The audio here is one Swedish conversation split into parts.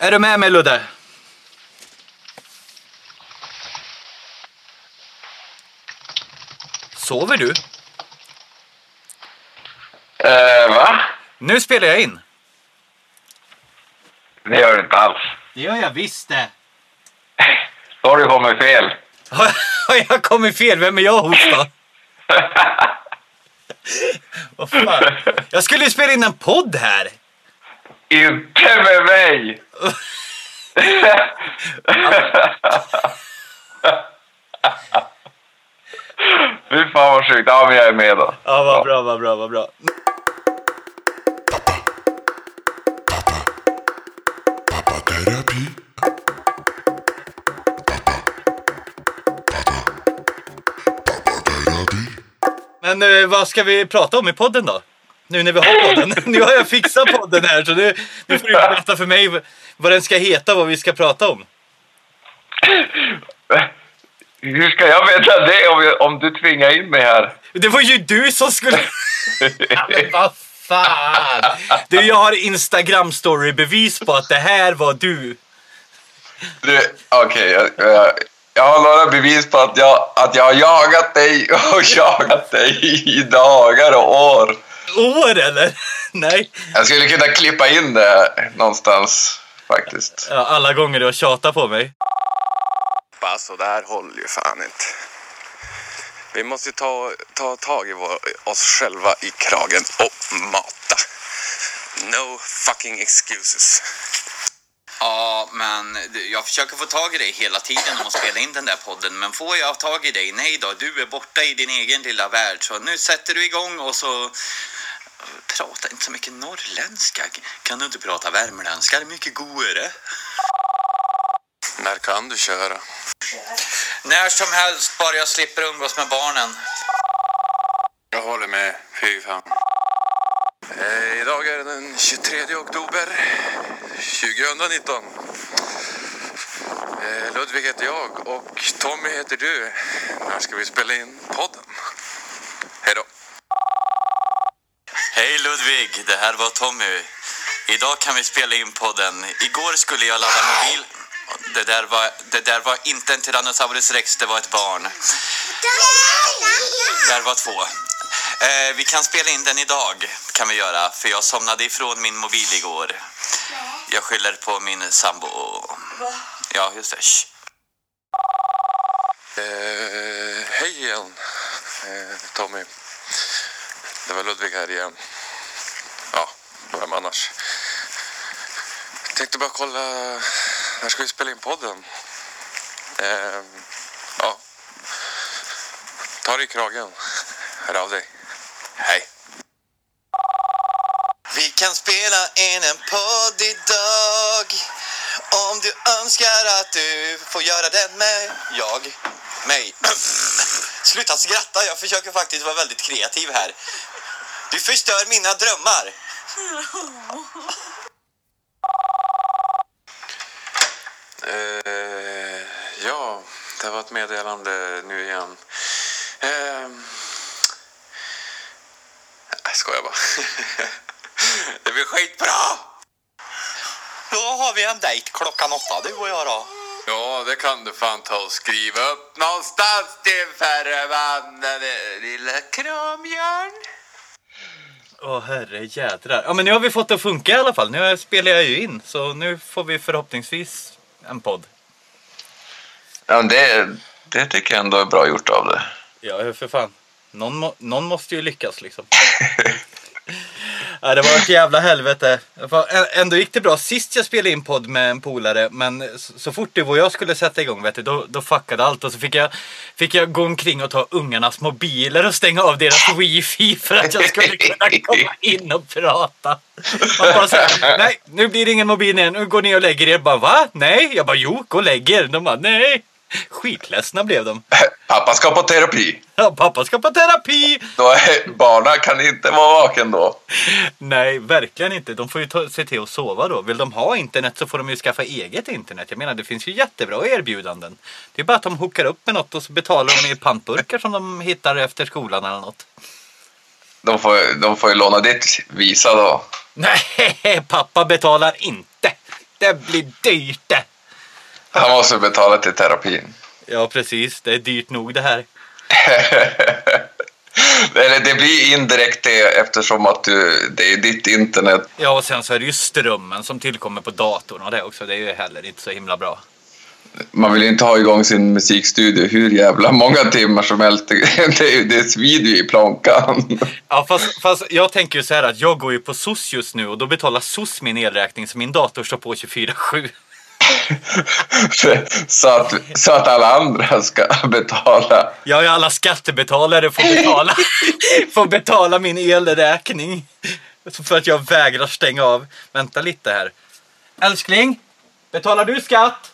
Är du med mig Ludde? Sover du? Eh, va? Nu spelar jag in. Det gör du inte alls. Det gör jag visst det. Då har du kommit fel. Har jag kommit fel? Vem är jag hos då? Vad fan? Jag skulle ju spela in en podd här. Inte med mig! Fy fan vad sjukt. Ja, men jag är med då. Ja, vad bra, vad bra, vad bra. Men eh, vad ska vi prata om i podden då? Nu när vi har podden. nu har jag fixat podden här så nu, nu får du berätta för mig vad den ska heta vad vi ska prata om. Hur ska jag veta det om, jag, om du tvingar in mig här? Det var ju du som skulle... Ja, men vad fan! Du, jag har Instagram story-bevis på att det här var du. Du, Okej, jag, jag, jag har några bevis på att jag, att jag har jagat dig och jagat dig i dagar och år. År eller? Nej. Jag skulle kunna klippa in det någonstans faktiskt. Ja, alla gånger du har tjatat på mig. Alltså det här håller ju fan inte. Vi måste ju ta, ta tag i vår, oss själva i kragen och mata. No fucking excuses. Ja, men jag försöker få tag i dig hela tiden om att spela in den där podden. Men får jag tag i dig? Nej då, du är borta i din egen lilla värld. Så nu sätter du igång och så... Prata inte så mycket norrländska. Kan du inte prata värmländska? Det är mycket godare. När kan du köra? När som helst, bara jag slipper umgås med barnen. Jag håller med. Fy fan. Eh, idag är det den 23 oktober 2019. Eh, Ludvig heter jag och Tommy heter du. När ska vi spela in podden? Hej då. Hej Ludvig, det här var Tommy. Idag kan vi spela in podden. Igår skulle jag ladda mobil... Det där var, det där var inte en Tyrannosaurus rex, det var ett barn. Där var två. Eh, vi kan spela in den idag, kan vi göra, för jag somnade ifrån min mobil igår. Jag skyller på min sambo. Ja, just det. Shh. Eh, hej igen, eh, Tommy. Det var Ludvig här igen dem annars? Tänkte bara kolla, när ska vi spela in podden? Eh, ja. Ta dig i kragen. Hör av dig. Hej. Vi kan spela in en podd idag Om du önskar att du får göra det med jag, mig Sluta skratta, jag försöker faktiskt vara väldigt kreativ här Du förstör mina drömmar Eh, ja, det var ett meddelande nu igen. Eh, jag skojar bara. det blir skitbra! Då har vi en dejt klockan åtta, du och jag då Ja, det kan du fan ta och skriva upp någonstans din förbannade lilla kramjörn. Åh herre jädrar. Ja men nu har vi fått det att funka i alla fall. Nu spelar jag ju in. Så nu får vi förhoppningsvis en podd. Ja, men det, det tycker jag ändå är bra gjort av det. Ja för fan. Någon, må, någon måste ju lyckas liksom. Ja, det var ett jävla helvete. Ändå gick det bra sist jag spelade in podd med en polare. Men så, fort du och jag skulle sätta igång vet du, då, då fuckade allt. Och så fick jag, fick jag gå omkring och ta ungarnas mobiler och stänga av deras wifi för att jag skulle kunna komma in och prata. Man bara så här, nej nu blir det ingen mobil igen, Nu går ni och lägger er. Bara va? Nej? Jag bara jo, gå och lägg er. De bara nej. Skitledsna blev de. Pappa ska på terapi. Ja, pappa ska på terapi! Då är, barnen kan inte vara vaken då. Nej, verkligen inte. De får ju ta, se till att sova då. Vill de ha internet så får de ju skaffa eget internet. Jag menar, det finns ju jättebra erbjudanden. Det är bara att de hookar upp med något och så betalar de i pantburkar som de hittar efter skolan eller något. De får, de får ju låna ditt Visa då. Nej, pappa betalar inte. Det blir dyrt det. Han måste betala till terapin. Ja, precis. Det är dyrt nog det här. Eller det blir indirekt det eftersom att du, det är ditt internet. Ja, och sen så är det ju strömmen som tillkommer på datorn och det också. Det är ju heller inte så himla bra. Man vill inte ha igång sin musikstudio hur jävla många timmar som helst. Det, det svider ju i plånkan. Ja, fast, fast jag tänker ju så här att jag går ju på SOS just nu och då betalar SOS min elräkning så min dator står på 24-7. Så att, så att alla andra ska betala. Jag och alla skattebetalare får betala, får betala min elräkning. För att jag vägrar stänga av. Vänta lite här. Älskling, betalar du skatt?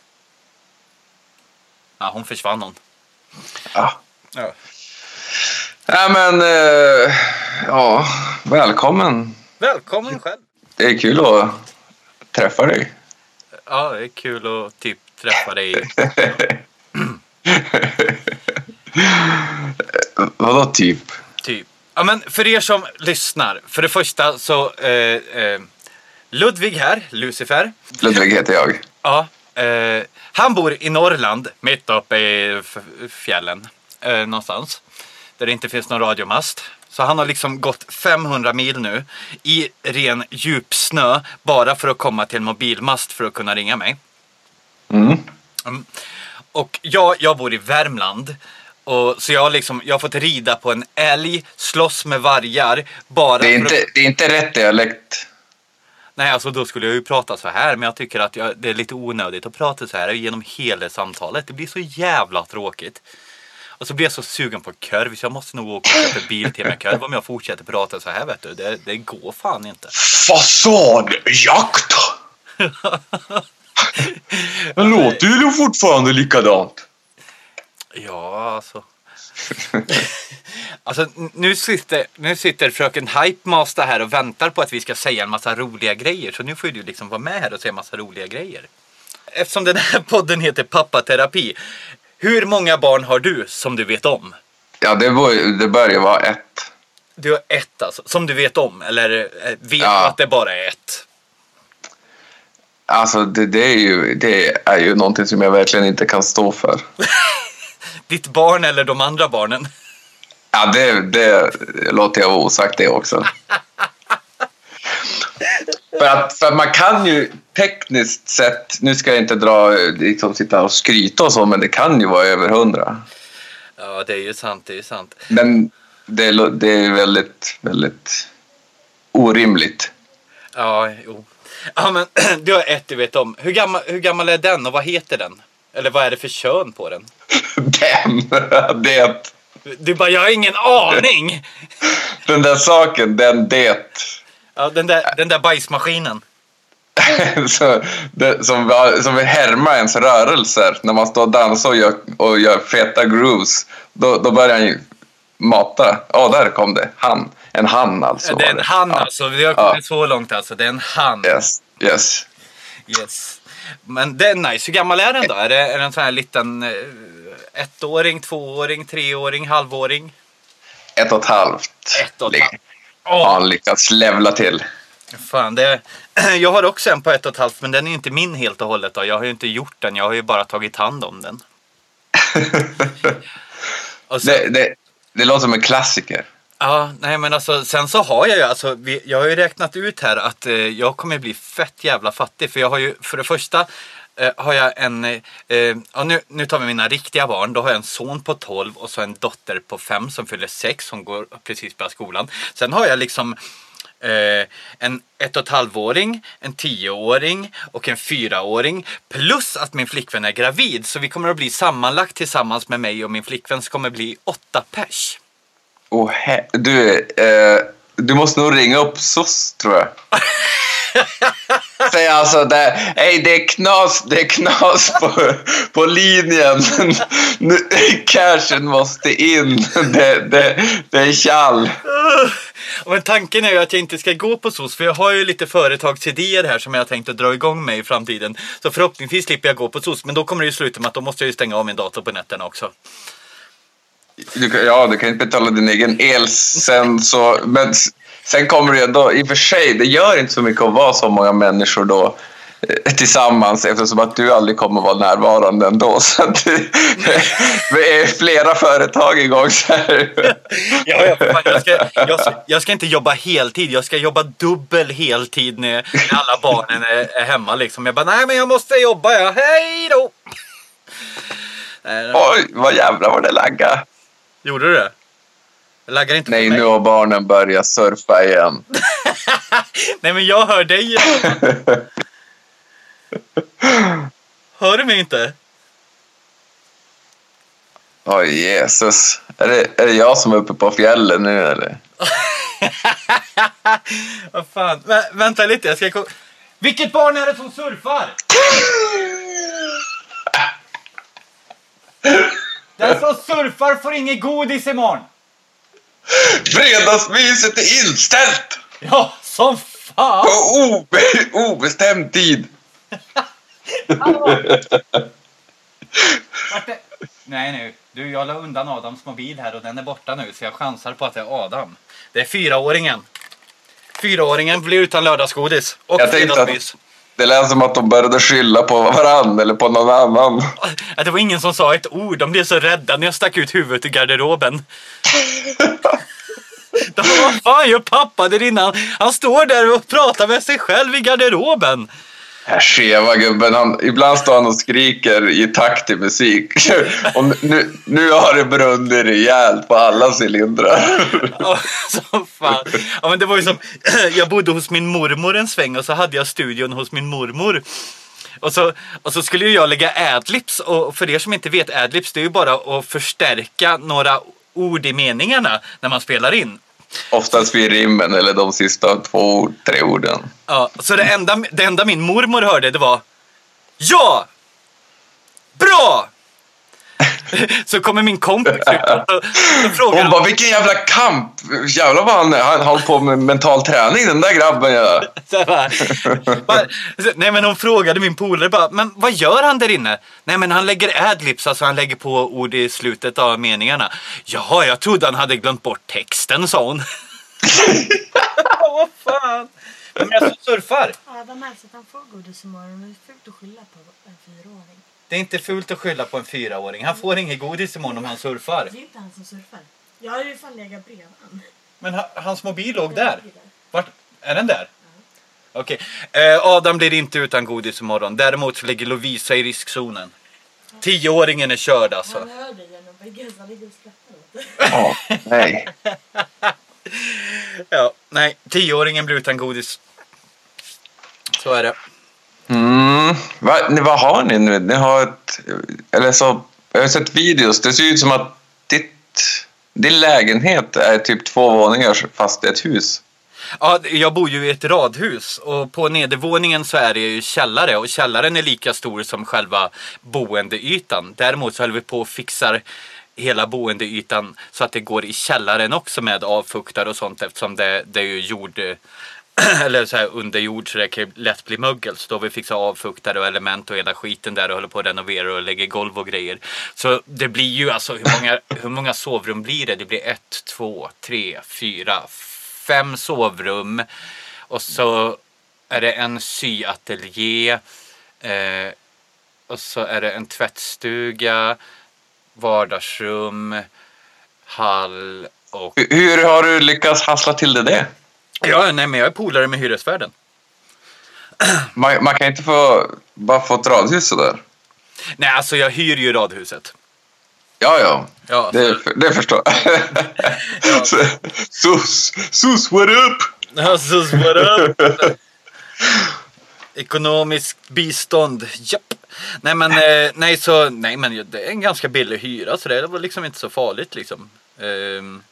Ja, hon försvann hon. Ja. Ja. Ja, men eh, ja, välkommen. Välkommen själv. Det är kul att träffa dig. Ja, det är kul att typ träffa dig. Vadå typ? Typ. Ja, men för er som lyssnar. För det första så eh, eh, Ludvig här, Lucifer. Ludvig heter jag. Ja, eh, han bor i Norrland, mitt uppe i fjällen eh, någonstans. Där det inte finns någon radiomast. Så han har liksom gått 500 mil nu i ren djup snö bara för att komma till en mobilmast för att kunna ringa mig. Mm. Mm. Och jag, jag bor i Värmland. Och, så jag har, liksom, jag har fått rida på en älg, slåss med vargar. Bara Det är, för att- inte, det är inte rätt dialekt. Nej, alltså då skulle jag ju prata så här, men jag tycker att jag, det är lite onödigt att prata så här genom hela samtalet. Det blir så jävla tråkigt. Och så blir jag så sugen på korv så jag måste nog åka och köpa Biltema-korv om jag fortsätter prata så här vet du. Det, det går fan inte. Fasadjakt! Det låter ju fortfarande likadant. Ja, alltså. alltså nu sitter, nu sitter fröken Hypemaster här och väntar på att vi ska säga en massa roliga grejer. Så nu får du liksom vara med här och säga en massa roliga grejer. Eftersom den här podden heter Pappaterapi. Hur många barn har du som du vet om? Ja, det, var, det börjar vara ett. Du har ett alltså, som du vet om. Eller eh, vet Ja. du att det bara är ett? Alltså, det, det, är ju, det är ju någonting som jag verkligen inte kan stå för. Ditt barn eller de andra barnen? Ja, det, det låter jag vara osagt det också. för, att, för att man kan ju tekniskt sett, nu ska jag inte dra liksom sitta och skryta och så, men det kan ju vara över hundra. Ja, det är ju sant, det är ju sant. Men det, lo- det är väldigt, väldigt orimligt. Ja, jo. Ja, men du har ett du vet om. Hur gammal, hur gammal är den och vad heter den? Eller vad är det för kön på den? Den, det, Du bara, jag har ingen aning! den där saken, den det. Ja, den där, den där bajsmaskinen. Så, det, som, som vill härma ens rörelser när man står och dansar och gör, och gör feta grooves. Då, då börjar han ju mata. Ja, där kom det. Han. En han alltså. det är en han ja. alltså. Vi har kommit så långt alltså. Det är en han. Yes, yes. Yes. Men det är nice. Hur gammal är den då? Är det, är det en sån här liten eh, ettåring, tvååring, treåring, halvåring? Ett och ett halvt. Ett och ett Lig- halvt. Har lyckats levla till. fan. Det, jag har också en på ett och ett halvt, men den är inte min helt och hållet. Då. Jag har ju inte gjort den. Jag har ju bara tagit hand om den. Så, Det, det, det låter som en klassiker. Ja, nej men alltså sen så har jag ju alltså, vi, jag har ju räknat ut här att eh, jag kommer bli fett jävla fattig. För jag har ju, för det första eh, har jag en, eh, ja, nu, nu tar vi mina riktiga barn. Då har jag en son på 12 och så en dotter på 5 som fyller 6 som går precis börjar skolan. Sen har jag liksom eh, en ett och ett halvåring, en tioåring och en fyraåring. Plus att min flickvän är gravid. Så vi kommer att bli sammanlagt tillsammans med mig och min flickvän så kommer bli åtta pers. Oh, du, eh, du måste nog ringa upp SOS, tror jag. Säg alltså, det, hej, det är knas, det är knas på, på linjen. Nu, cashen måste in. Det, det, det är tjall. Men tanken är ju att jag inte ska gå på SOS för jag har ju lite företagsidéer här som jag har tänkt att dra igång med i framtiden. Så förhoppningsvis slipper jag gå på SOS men då kommer det ju sluta med att då måste jag ju stänga av min dator på nätterna också. Du, ja, du kan inte betala din egen el sen så... Men sen kommer det ju ändå... I och för sig, det gör inte så mycket att vara så många människor då. eh, tillsammans eftersom att du aldrig kommer vara närvarande ändå. Så att det, är flera företag igång. Så här. Ja, ja, fan, jag, ska, jag, ska, jag ska inte jobba heltid, jag ska jobba dubbel heltid när, när alla barnen är, är hemma. Liksom. Jag bara, nej men jag måste jobba, ja. hej då! Oj, vad jävlar vad det laggar. Gjorde du det? Jag laggar inte Nej, nu har barnen börjat surfa igen. Nej men jag hör dig. Hör du mig inte? Oj, Jesus. Är det, är det jag som är uppe på fjällen nu eller? Vad fan. Vä vänta lite, jag ska ko- Vilket barn är det som surfar? Den som surfar får inget godis imorgon. Fredagsmyset är inställt! Ja, som fan! På obe, obestämd tid. Nej nu, du jag la undan Adams mobil här och den är borta nu så jag chansar på att det är Adam. Det är fyraåringen. Fyraåringen blir utan lördagsgodis och Jag tänkte fredagsmys. Det lät som att de började skylla på varann eller på någon annan. Att det var ingen som sa ett ord. De blev så rädda när jag stack ut huvudet ur garderoben. De bara, vad fan gör pappa där inne? Han står där och pratar med sig själv i garderoben. Här skeva gubben, han, ibland står han och skriker i takt till musik. Och nu, nu har det brunnit rejält på alla cylindrar. Ja, så fan. Ja, men det var ju som, jag bodde hos min mormor en sväng och så hade jag studion hos min mormor. Och så, och så skulle ju jag lägga adlibs och för er som inte vet adlibs det är ju bara att förstärka några ord i meningarna när man spelar in. Oftast vid rimmen eller de sista två, tre orden. Ja, så det enda, det enda min mormor hörde det var Ja! Bra! Så kommer min kompis ut och frågar Hon bara, vilken jävla kamp! Jävlar vad han, han har hållit på med mental träning den där grabben. Ja. Så- nej men hon frågade min polare bara, men vad gör han där inne? Nej men han lägger adlibs, alltså han lägger på ord i slutet av meningarna. Jaha, jag trodde han hade glömt bort texten, sa hon. vad fan? Är det som surfar? Adam märks att han får godis imorgon. Det är fult att skylla på. Det är inte fult att skylla på en fyraåring. Han får inget godis imorgon om han surfar. Det är inte han som surfar. Jag har ju fan legat bredvid han. Men ha, hans mobil låg där. Vart? Är den där? Okej. Eh, Adam blir inte utan godis imorgon. Däremot så ligger Lovisa i riskzonen. Tioåringen är körd alltså. Han hör dig genom väggen så han ligger och skrattar åt. Åh, nej. Ja, nej. Tioåringen blir utan godis. Så är det. Mm. Va, vad har ni nu? Ni har ett... Eller så, jag har sett videos. Det ser ut som att ditt, din lägenhet är typ två våningar fast ett hus. Ja, jag bor ju i ett radhus och på nedervåningen så är det ju källare och källaren är lika stor som själva boendeytan. Däremot så håller vi på och fixar hela boendeytan så att det går i källaren också med avfuktare och sånt eftersom det, det är ju jord eller så här under jord så det kan lätt bli mögel. Så då har vi fixat avfuktare och element och hela skiten där och håller på att renovera och lägger golv och grejer. Så det blir ju alltså hur många, hur många sovrum blir det? Det blir ett, två, tre, fyra, fem sovrum. Och så är det en syateljé. Eh, och så är det en tvättstuga, vardagsrum, hall och... Hur, hur har du lyckats hassla till det det? Ja, nej men jag är polare med hyresvärden. Man, man kan inte få, bara få ett radhus sådär. Nej, alltså jag hyr ju radhuset. Ja, ja. Ja, Det, det förstår jag. Sus, sus, what up? Alltså, what up? Ekonomiskt bistånd, japp. Nej men, eh, nej, så, nej men det är en ganska billig hyra så det var liksom inte så farligt liksom. Ehm,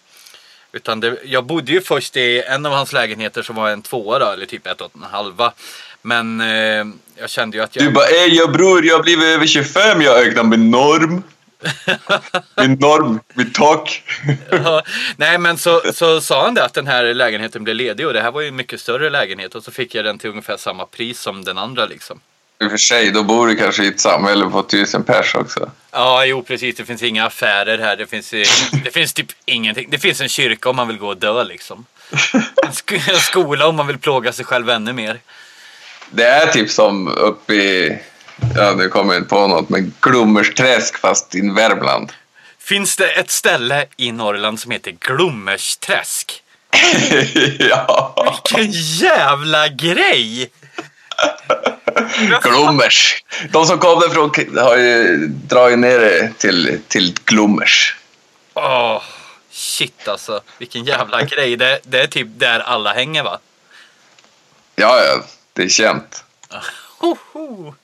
utan det, jag bodde ju först i en av hans lägenheter som var en tvåa då, eller typ ett och en halva. Men eh, jag kände ju att jag... Du bara, ey jag bror, jag har blivit över 25, jag öknar min norm. Min norm, mitt tak. Ja, nej men så, så sa han det att den här lägenheten blev ledig och det här var ju en mycket större lägenhet och så fick jag den till ungefär samma pris som den andra liksom. I och för sig, då bor du kanske i ett samhälle på tusen pers också. Ja, jo precis. Det finns inga affärer här. Det finns, eh, det finns typ ingenting. Det finns en kyrka om man vill gå och dö liksom. En, sk- en skola om man vill plåga sig själv ännu mer. Det är typ som uppe i, ja nu kommer jag inte på något, men Glommersträsk fast i Värmland. Finns det ett ställe i Norrland som heter Glommersträsk? ja, Vilken jävla grej! Glommers. De som kom därifrån har ju dragit ner det till, till Glommers. Åh, shit alltså. Vilken jävla grej. Det, det är typ där alla hänger va? Ja, ja, det är känt. Hoho.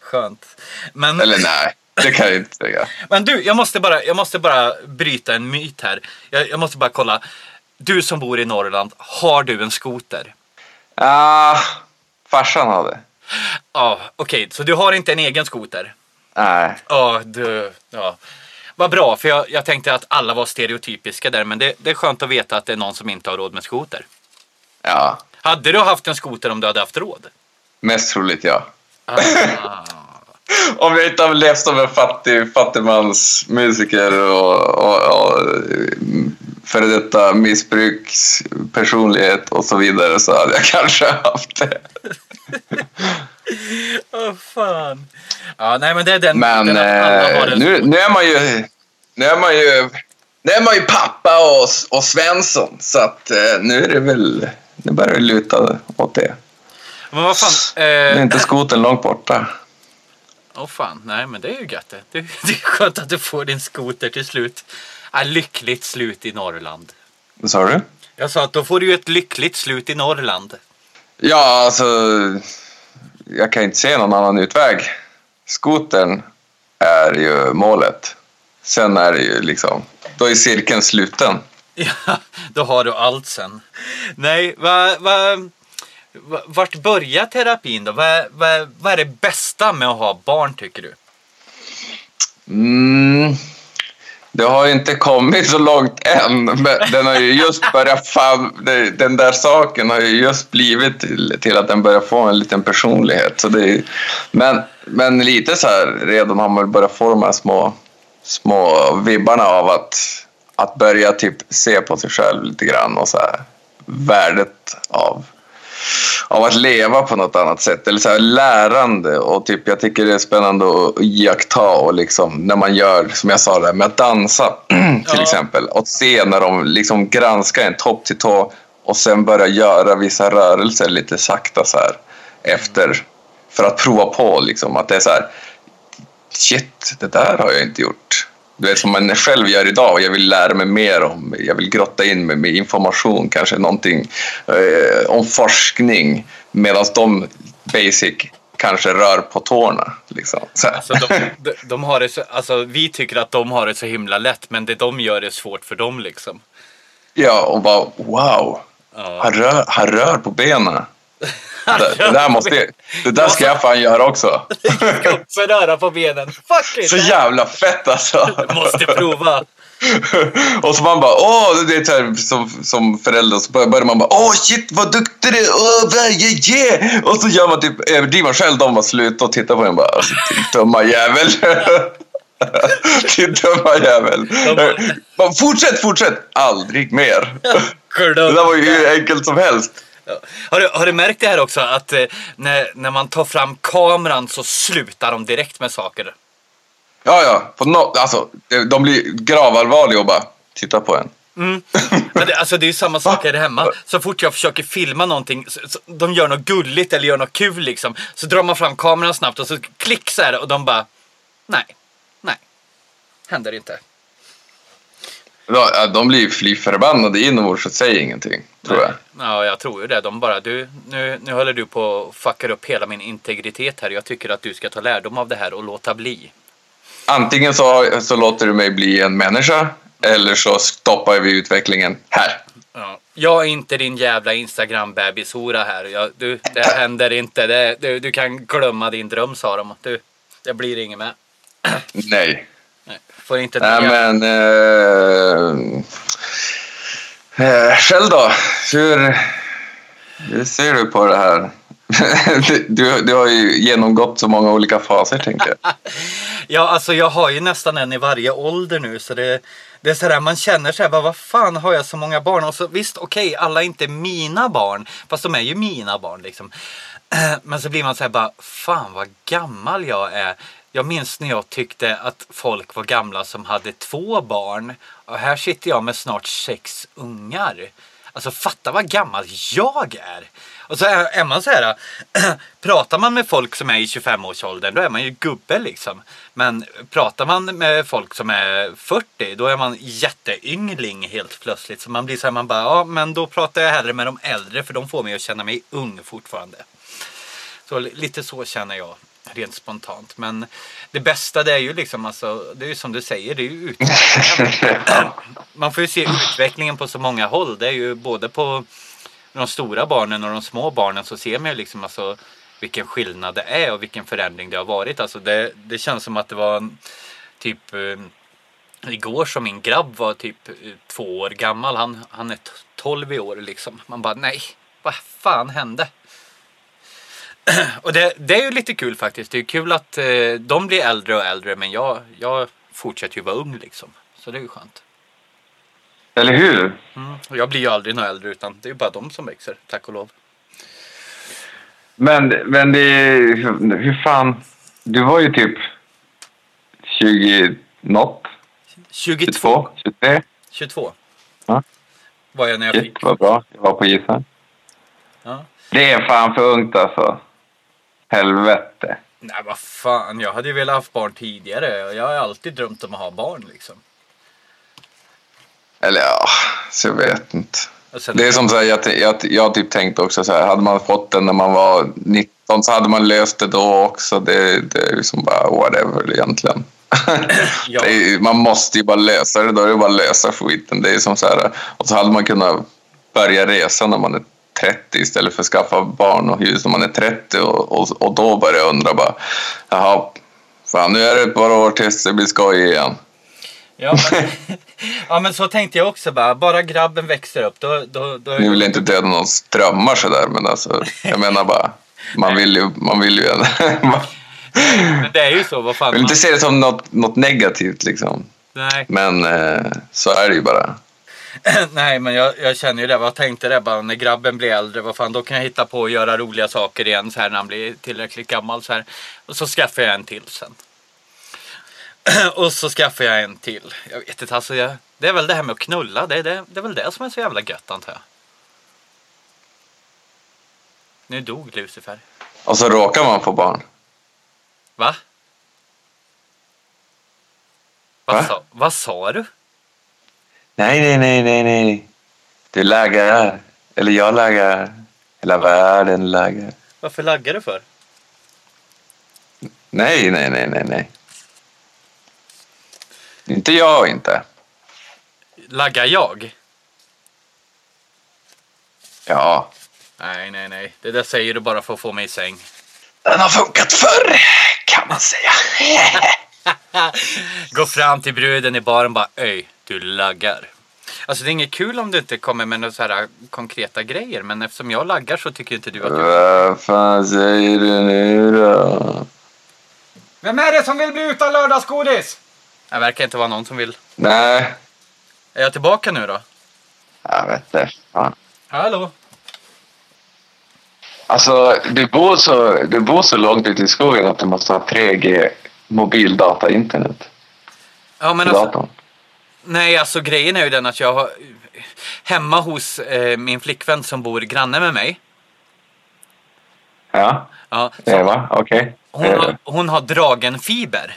Skönt. Men, Eller nej, det kan jag inte säga. men du, jag måste, bara, jag måste bara bryta en myt här. Jag, jag måste bara kolla. Du som bor i Norrland, har du en skoter? Ah, farsan hade. Ja, okej. så du har inte en egen skoter? Nej. Ja, du... Ja. Vad bra, för jag, jag tänkte att alla var stereotypiska där, men det, det är skönt att veta att det är någon som inte har råd med skoter. Ja, Hade du haft en skoter om du hade haft råd? mest troligt ja. Ah. Om jag inte hade levt som en fattig fattigmansmusiker och, och, och före detta missbrukspersonlighet och så vidare så hade jag kanske haft det. Åh fan. Ja, nej men det är den Men den eh, nu, nu är man ju nu är man ju nu är man ju pappa och, och Svensson så att eh, nu är det väl nu börjar det luta åt det. Men vad fan. Nu är Eh, inte skoten långt borta. Åh fan, nej men det är ju gött det. Det, det är skönt att du får din skoter till slut. Ja, lyckligt slut i Norrland. Vad sa du? Jag sa att då får du ju ett lyckligt slut i Norrland. Ja, alltså. Jag kan inte se någon annan utväg. Skotern är ju målet. Sen är det ju liksom. Då är cirkeln sluten. Ja, då har du allt sen. Nej, vad... Va, va, vart börjar terapin då? Vad är, vad är det bästa med att ha barn tycker du? Mm. Det har inte kommit så långt än. Men den har ju just börjat fan, Den där saken har ju just blivit till, till att den börjar få en liten personlighet. Så det är, men, men lite så här redan har man börjat få de här små, små vibbarna av att, att börja typ se på sig själv lite grann och så här, värdet av av att leva på något annat sätt. Eller så här, lärande. Och typ, jag tycker det är spännande att iaktta och liksom, när man gör, som jag sa, där, med att dansa till Ja. exempel. Och se när de liksom granskar en topp till tå och sen börja göra vissa rörelser lite sakta så här efter. För att prova på liksom, att det är så här, shit, det där har jag inte gjort. Du vet som man själv gör idag och jag vill lära mig mer om, jag vill grotta in mig med information, kanske någonting eh, om forskning medan de basic kanske rör på tårna. Liksom. Så. Alltså, de, de, de har det så, alltså, vi tycker att de har det så himla lätt, men det de gör är svårt för dem liksom. Ja, och bara wow, Ja. han rör, han rör på benen. Det, det där, måste, det där ska jag fan göra också. Också röra på benen. Fuck it! Så jävla fett alltså. Du måste prova. och så man bara, åh, det är så här, som, som förälder så börjar man bara, åh shit vad duktig du är, åh, yeah, yeah. Och så gör man typ, överdriver själv, de bara slutar och tittar på en bara, alltså dumma jävel. din dumma jävel. Bara, fortsätt, fortsätt, aldrig mer. det där var ju hur enkelt som helst. Ja. Har, du, har du märkt det här också att eh, när, när man tar fram kameran så slutar de direkt med saker? Ja, ja, på no, alltså, de blir gravallvarliga och bara, titta på en. Mm. Men det, alltså, det är ju samma sak här hemma. Så fort jag försöker filma någonting, så, så, de gör något gulligt eller gör något kul liksom. Så drar man fram kameran snabbt och så klick så här och de bara, nej, nej, händer inte. Ja, De blir fly förbannade inombords och säger ingenting, tror jag. Ja, jag tror ju det. De bara, du, nu, nu håller du på att fucka upp hela min integritet här. Jag tycker att du ska ta lärdom av det här och låta bli. Antingen så, så låter du mig bli en människa eller så stoppar vi utvecklingen här. Ja. Jag är inte din jävla Instagram-bebishora här. Jag, du, det händer inte. Det, du, du kan glömma din dröm, sa de. Du, det blir inget med. Nej. Nej, får inte Nej men... Eh, eh, själv då? Hur, hur ser du på det här? du, du har ju genomgått så många olika faser, tänker jag. Ja, alltså jag har ju nästan en i varje ålder nu. Så det, det är sådär, man känner såhär, vad fan har jag så många barn? Och så visst, okej, alla är inte mina barn. Fast de är ju mina barn liksom. Men så blir man så här bara, fan vad gammal jag är. Jag minns när jag tyckte att folk var gamla som hade två barn. Och här sitter jag med snart sex ungar. Alltså fatta vad gammal jag är. Och så är, är man så här, pratar man med folk som är i 25-årsåldern då är man ju gubbe liksom. Men pratar man med folk som är 40 då är man jätteyngling helt plötsligt. Så man blir så här, man bara, ja men då pratar jag hellre med de äldre för de får mig att känna mig ung fortfarande. Så lite så känner jag rent spontant. Men det bästa det är ju liksom alltså, det är ju som du säger, det är ju utvecklingen. Man får ju se utvecklingen på så många håll. Det är ju både på de stora barnen och de små barnen så ser man ju liksom alltså vilken skillnad det är och vilken förändring det har varit. Alltså det, det känns som att det var typ eh, igår som min grabb var typ eh, två år gammal. Han, han är 12 i år liksom. Man bara nej, vad fan hände? Och det, det är ju lite kul faktiskt. Det är kul att eh, de blir äldre och äldre men jag, jag fortsätter ju vara ung liksom. Så det är ju skönt. Eller hur? Mm. Och jag blir ju aldrig någon äldre utan det är ju bara de som växer, tack och lov. Men, men det hur, hur fan... Du var ju typ 20 något? 22. 22? 23? 22 Ja. var jag när jag Shit, fick. vad bra. Jag var på gisslan. Ja. Det är fan för ungt alltså. Helvete. Nej vad fan, jag hade ju velat ha barn tidigare. Jag har alltid drömt om att ha barn liksom. Eller ja, så jag vet inte. Det är som så här, jag, jag, jag har typ tänkt också så här, hade man fått den när man var 19 så hade man löst det då också. Det, det är liksom bara whatever egentligen. Ja. Är, man måste ju bara lösa det, då är det bara att lösa skiten. Det är som så här, och så hade man kunnat börja resa när man är 30 istället för att skaffa barn och hus när man är 30 och, och, och då börjar jag undra bara, jaha, fan nu är det ett par år tills det blir skoj igen. Ja men, ja men så tänkte jag också bara. Bara grabben växer upp då... då, då Nu vill jag inte döda någons drömmar sådär, men alltså, jag menar bara, man vill ju, man vill ju, man Men det är ju så, vad fan. vill Man, inte se det som något, något negativt liksom. nej, Men eh, så är det ju bara. nej men jag, jag känner ju det. Vad tänkte det bara när grabben blir äldre. Vad fan då kan jag hitta på att göra roliga saker igen så här när han blir tillräckligt gammal så här. Och så skaffar jag en till sen. Och så skaffar jag en till. Jag vet inte alltså. Jag, det är väl det här med att knulla. Det, är det, det är väl det som är så jävla gött antar jag. Nu dog Lucifer. Och så råkar man få barn. Va? Vad, Va? Sa, vad sa du? Nej, nej, nej, nej, nej. Du laggar. Eller jag laggar. Hela världen laggar. Varför laggar du för? Nej, nej, nej, nej, nej. Inte jag inte. Laggar jag? Ja. Nej, nej, nej. Det där säger du bara för att få mig i säng. Den har funkat förr, kan man säga. Gå fram till bruden i baren bara Öj, du laggar. Alltså det är inget kul om du inte kommer med några så här konkreta grejer. Men eftersom jag laggar så tycker inte du att jag... Vad fan säger du nu då? Vem är det som vill bli utan lördagsgodis? Det verkar inte vara någon som vill. Nej, Är jag tillbaka nu då? jag vet inte. Fan. Hallå? Alltså, du bor, så, du bor så långt ute i skogen att du måste ha 3G mobildata internet Ja men alltså, datorn. Nej alltså grejen är ju den att jag har hemma hos eh, min flickvän som bor granne med mig. Ja, Ja, Eva, okej. hon, Eh, har, hon har dragen fiber.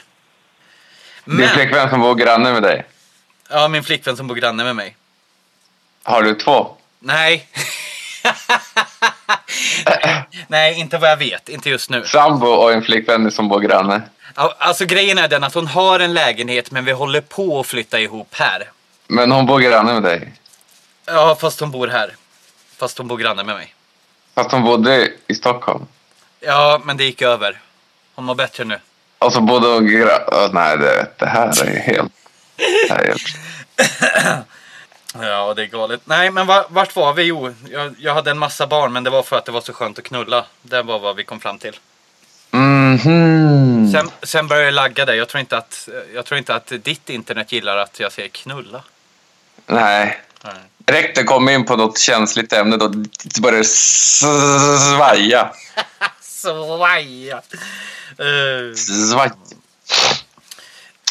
Din Men, flickvän som bor granne med dig, ja min flickvän som bor granne med mig. har du två? Nej. Nej, inte vad jag vet. Inte just nu. Sambo och en flickvän som bor granne? Alltså grejen är den att hon har en lägenhet men vi håller på att flytta ihop här. Men hon bor granne med dig? Ja, fast hon bor här. Fast hon bor granne med mig. Fast hon bodde i Stockholm? Ja, men det gick över. Hon mår bättre nu. Och så bodde hon gra- oh, Nej, det, det här är helt... Det här är helt... Ja, det är galet. Nej, men va- vart var vi? Jo, jag, jag hade en massa barn men det var för att det var så skönt att knulla. Det var vad vi kom fram till. Mhm. Sen, sen började jag lagga det. Jag tror, inte att, jag tror inte att ditt internet gillar att jag säger knulla. Nej. Nej. direkt det kom in på något känsligt ämne då började det svaja. Svaja. Uh, Svaj.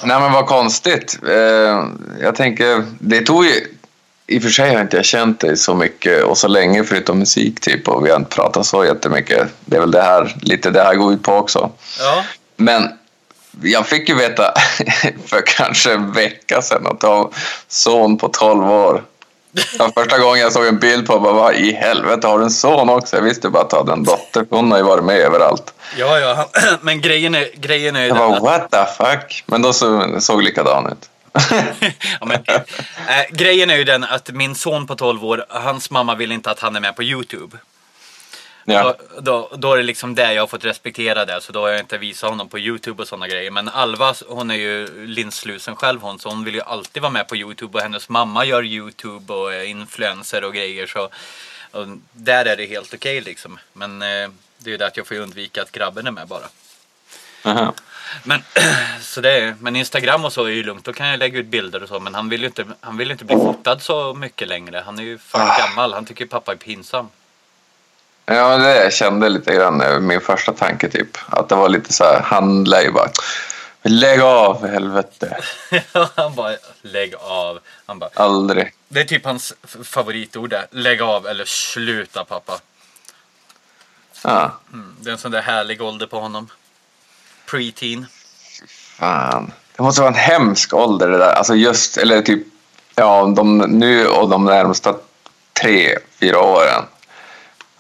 Nej men vad konstigt. Eh, jag tänker, det tog ju... I och för sig har inte jag känt dig så mycket och så länge förutom musik typ och vi har inte pratat så jättemycket. Det är väl det här, lite det här går ut på också. ja. Men jag fick ju veta för kanske en vecka sedan att du har son på 12 år. Var första gången jag såg en bild på bara, vad i helvete, har du en son också? Jag visste bara att du hade en dotter, hon har ju varit med överallt. Ja, ja. Men grejen är, grejen är ju Jag den bara, what the fuck? Men då så, såg likadan ut. Ja, men, äh, grejen är ju den att min son på 12 år, hans mamma vill inte att han är med på Youtube. Ja. Då, då, då är det liksom det jag har fått respektera det. Så då har jag inte visat honom på Youtube och sådana grejer. Men Alva, hon är ju linslusen själv hon. Så hon vill ju alltid vara med på Youtube. Och hennes mamma gör Youtube och är influencer och grejer. Så och där är det helt okej liksom. Men eh, det är ju det att jag får undvika att grabben är med bara. Aha. Men, så det är, men Instagram och så är ju lugnt. Då kan jag lägga ut bilder och så. Men han vill ju inte, han vill inte bli fotad så mycket längre. Han är ju för Ah. gammal. Han tycker pappa är pinsam. Ja, det jag kände lite grann, eh, min första tanke typ. Att det var lite så här, han lär ju bara, lägg av för helvete. han bara, lägg av. Han bara, Aldrig. det är typ hans favoritord där. Lägg av eller sluta pappa. Ja, Mm, det är en sån där härlig ålder på honom. Preteen. fan. Det måste vara en hemsk ålder det där. Alltså just, eller typ, ja, de, nu och de närmsta tre, fyra åren.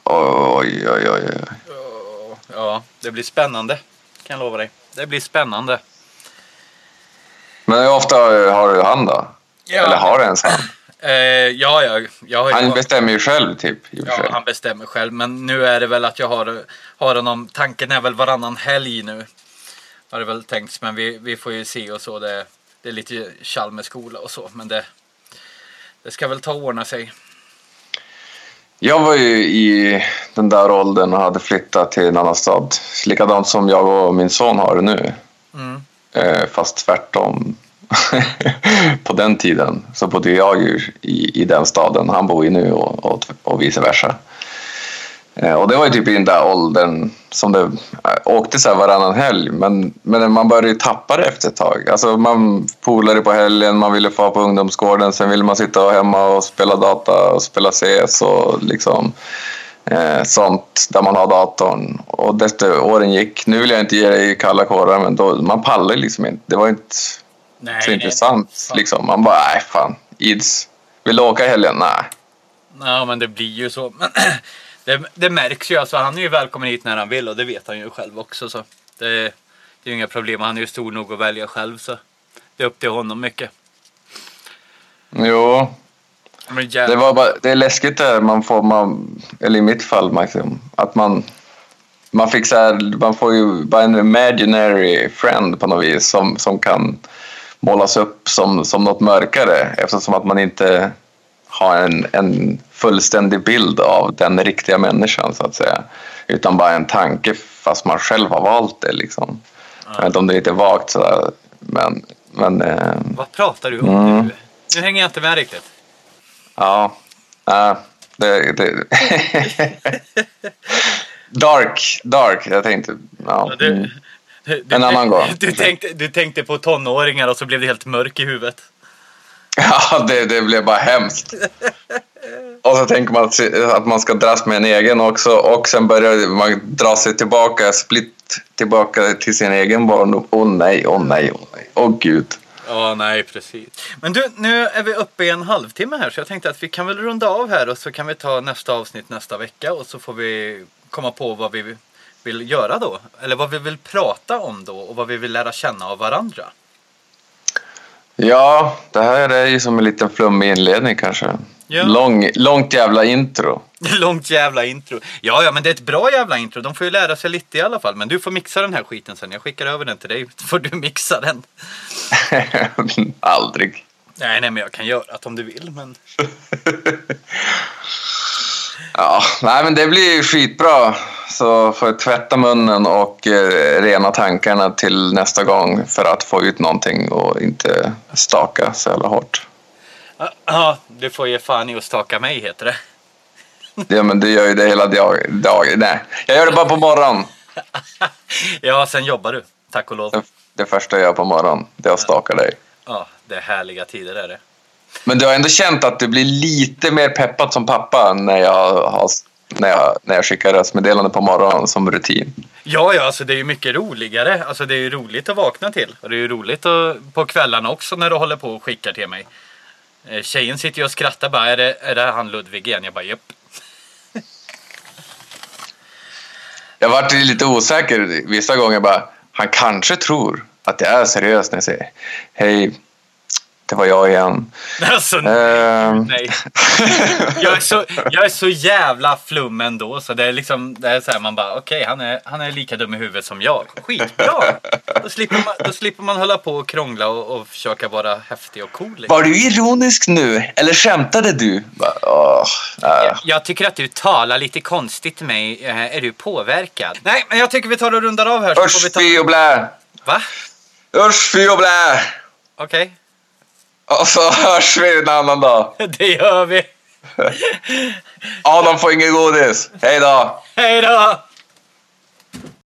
Oj, oj, oj. oj. Ja, det blir spännande. Kan jag lova dig. Det blir spännande. Men hur ofta har du han då? Ja. Eller har du ens han? Eh, ja, ja, ju... Han bestämmer ju själv typ. Ja, sig. han bestämmer själv. Men nu är det väl att jag har, har honom. Tanken är väl varannan helg nu. Har det väl tänkts. Men vi, vi får ju se och så. Det, det är lite tjall med skola och så. Men det, det ska väl ta och ordna sig. Jag var ju i den där åldern och hade flyttat till en annan stad. Likadant som jag och min son har det nu. Mm. Eh, fast tvärtom. på den tiden så bodde jag ju i, i den staden han bor i nu och, och, och vice versa. Eh, och det var ju typ i den där åldern som det eh, åkte så här varannan helg. Men, men man började ju tappa det efter ett tag. Alltså man polade på helgen, man ville få på ungdomsgården, sen ville man sitta hemma och spela data och spela CS och liksom eh, sånt där man har datorn. Och desto åren gick, nu vill jag inte ge dig kalla kårar, men då, man pallar liksom inte. Det var inte Nej, så nej. intressant. Fan. Liksom. Man bara, nej fan, ids. Vill du åka i helgen? Nej. Ja, men det blir ju så. Det, det märks ju. Alltså, han är ju välkommen hit när han vill och det vet han ju själv också. Så det, det är ju inga problem. Han är ju stor nog att välja själv. Så det är upp till honom mycket. Jo, Det, var bara, det är läskigt där man får, man, eller i mitt fall, Maxim, att man, man fick så här, man får ju bara en imaginary friend på något vis som, som kan målas upp som, som något mörkare eftersom att man inte har en, en fullständig bild av den riktiga människan så att säga. Utan bara en tanke fast man själv har valt det liksom. Jag vet inte om det är lite vagt sådär, men, men eh, Vad pratar du om Mm. nu? Nu hänger jag inte med riktigt. Ja, nej, det, det. dark, dark. Jag tänkte, ja. Du, mm. du, du, En annan gång. Du tänkte, du tänkte på tonåringar och så blev det helt mörk i huvudet ja det, det blev bara hemskt. Och så tänker man att, att man ska dras med en egen också och sen börjar man dra sig tillbaka, split tillbaka till sin egen barndom. Åh nej, åh nej, åh nej, åh gud. Ja, nej precis. Men du, nu är vi uppe i en halvtimme här så jag tänkte att vi kan väl runda av här och så kan vi ta nästa avsnitt nästa vecka och så får vi komma på vad vi vill göra då. Eller vad vi vill prata om då och vad vi vill lära känna av varandra. Ja, det här är ju som en liten flummig inledning kanske. Ja. Lång, långt jävla intro. Långt jävla intro. Ja, ja, men det är ett bra jävla intro. De får ju lära sig lite i alla fall. Men du får mixa den här skiten sen. Jag skickar över den till dig. Så får du mixa den. Aldrig. Nej, nej, men jag kan göra det om du vill. Men... Ja, nej men det blir skitbra. Så får jag tvätta munnen och eh, rena tankarna till nästa gång för att få ut någonting och inte staka så jävla hårt. Ja, du får ge fan i att staka mig heter det. Ja, men du gör ju det hela dag- dagen. Nej, jag gör det bara på morgonen. Ja, sen jobbar du. Tack och lov. Det, det första jag gör på morgonen, det är att staka dig. Ja, det är härliga tider är det. Men du har ändå känt att du blir lite mer peppad som pappa när jag, har, när jag, när jag skickar röstmeddelande på morgonen som rutin. Ja, ja, alltså det är ju mycket roligare. Alltså det är ju roligt att vakna till. Och det är ju roligt att, på kvällarna också när du håller på och skickar till mig. Eh, Tjejen sitter ju och skrattar bara. Är det, är det han Ludvig igen? Jag bara japp. Jag varit lite osäker vissa gånger. Bara, han kanske tror att jag är seriös när jag säger hej, det var jag igen. Alltså Ehm, nej. Jag är, så, jag är så jävla flum ändå. Så det är liksom, det är så här, man bara okej han, är, han är lika dum i huvudet som jag. Skitbra! Då slipper man, då slipper man hålla på och krångla och, och försöka vara häftig och cool. liksom. var du ironisk nu? Eller skämtade du? Bara, åh, äh. Jag tycker att du talar lite konstigt till mig. Eh, Är du påverkad? Nej, men jag tycker vi tar och rundar av här. Usch, ta... fy och blä! Va? Usch, fy och blä! Okej, Och så hörs vi en annan dag. det gör vi. Adam får inget godis. Hej då! Hej då!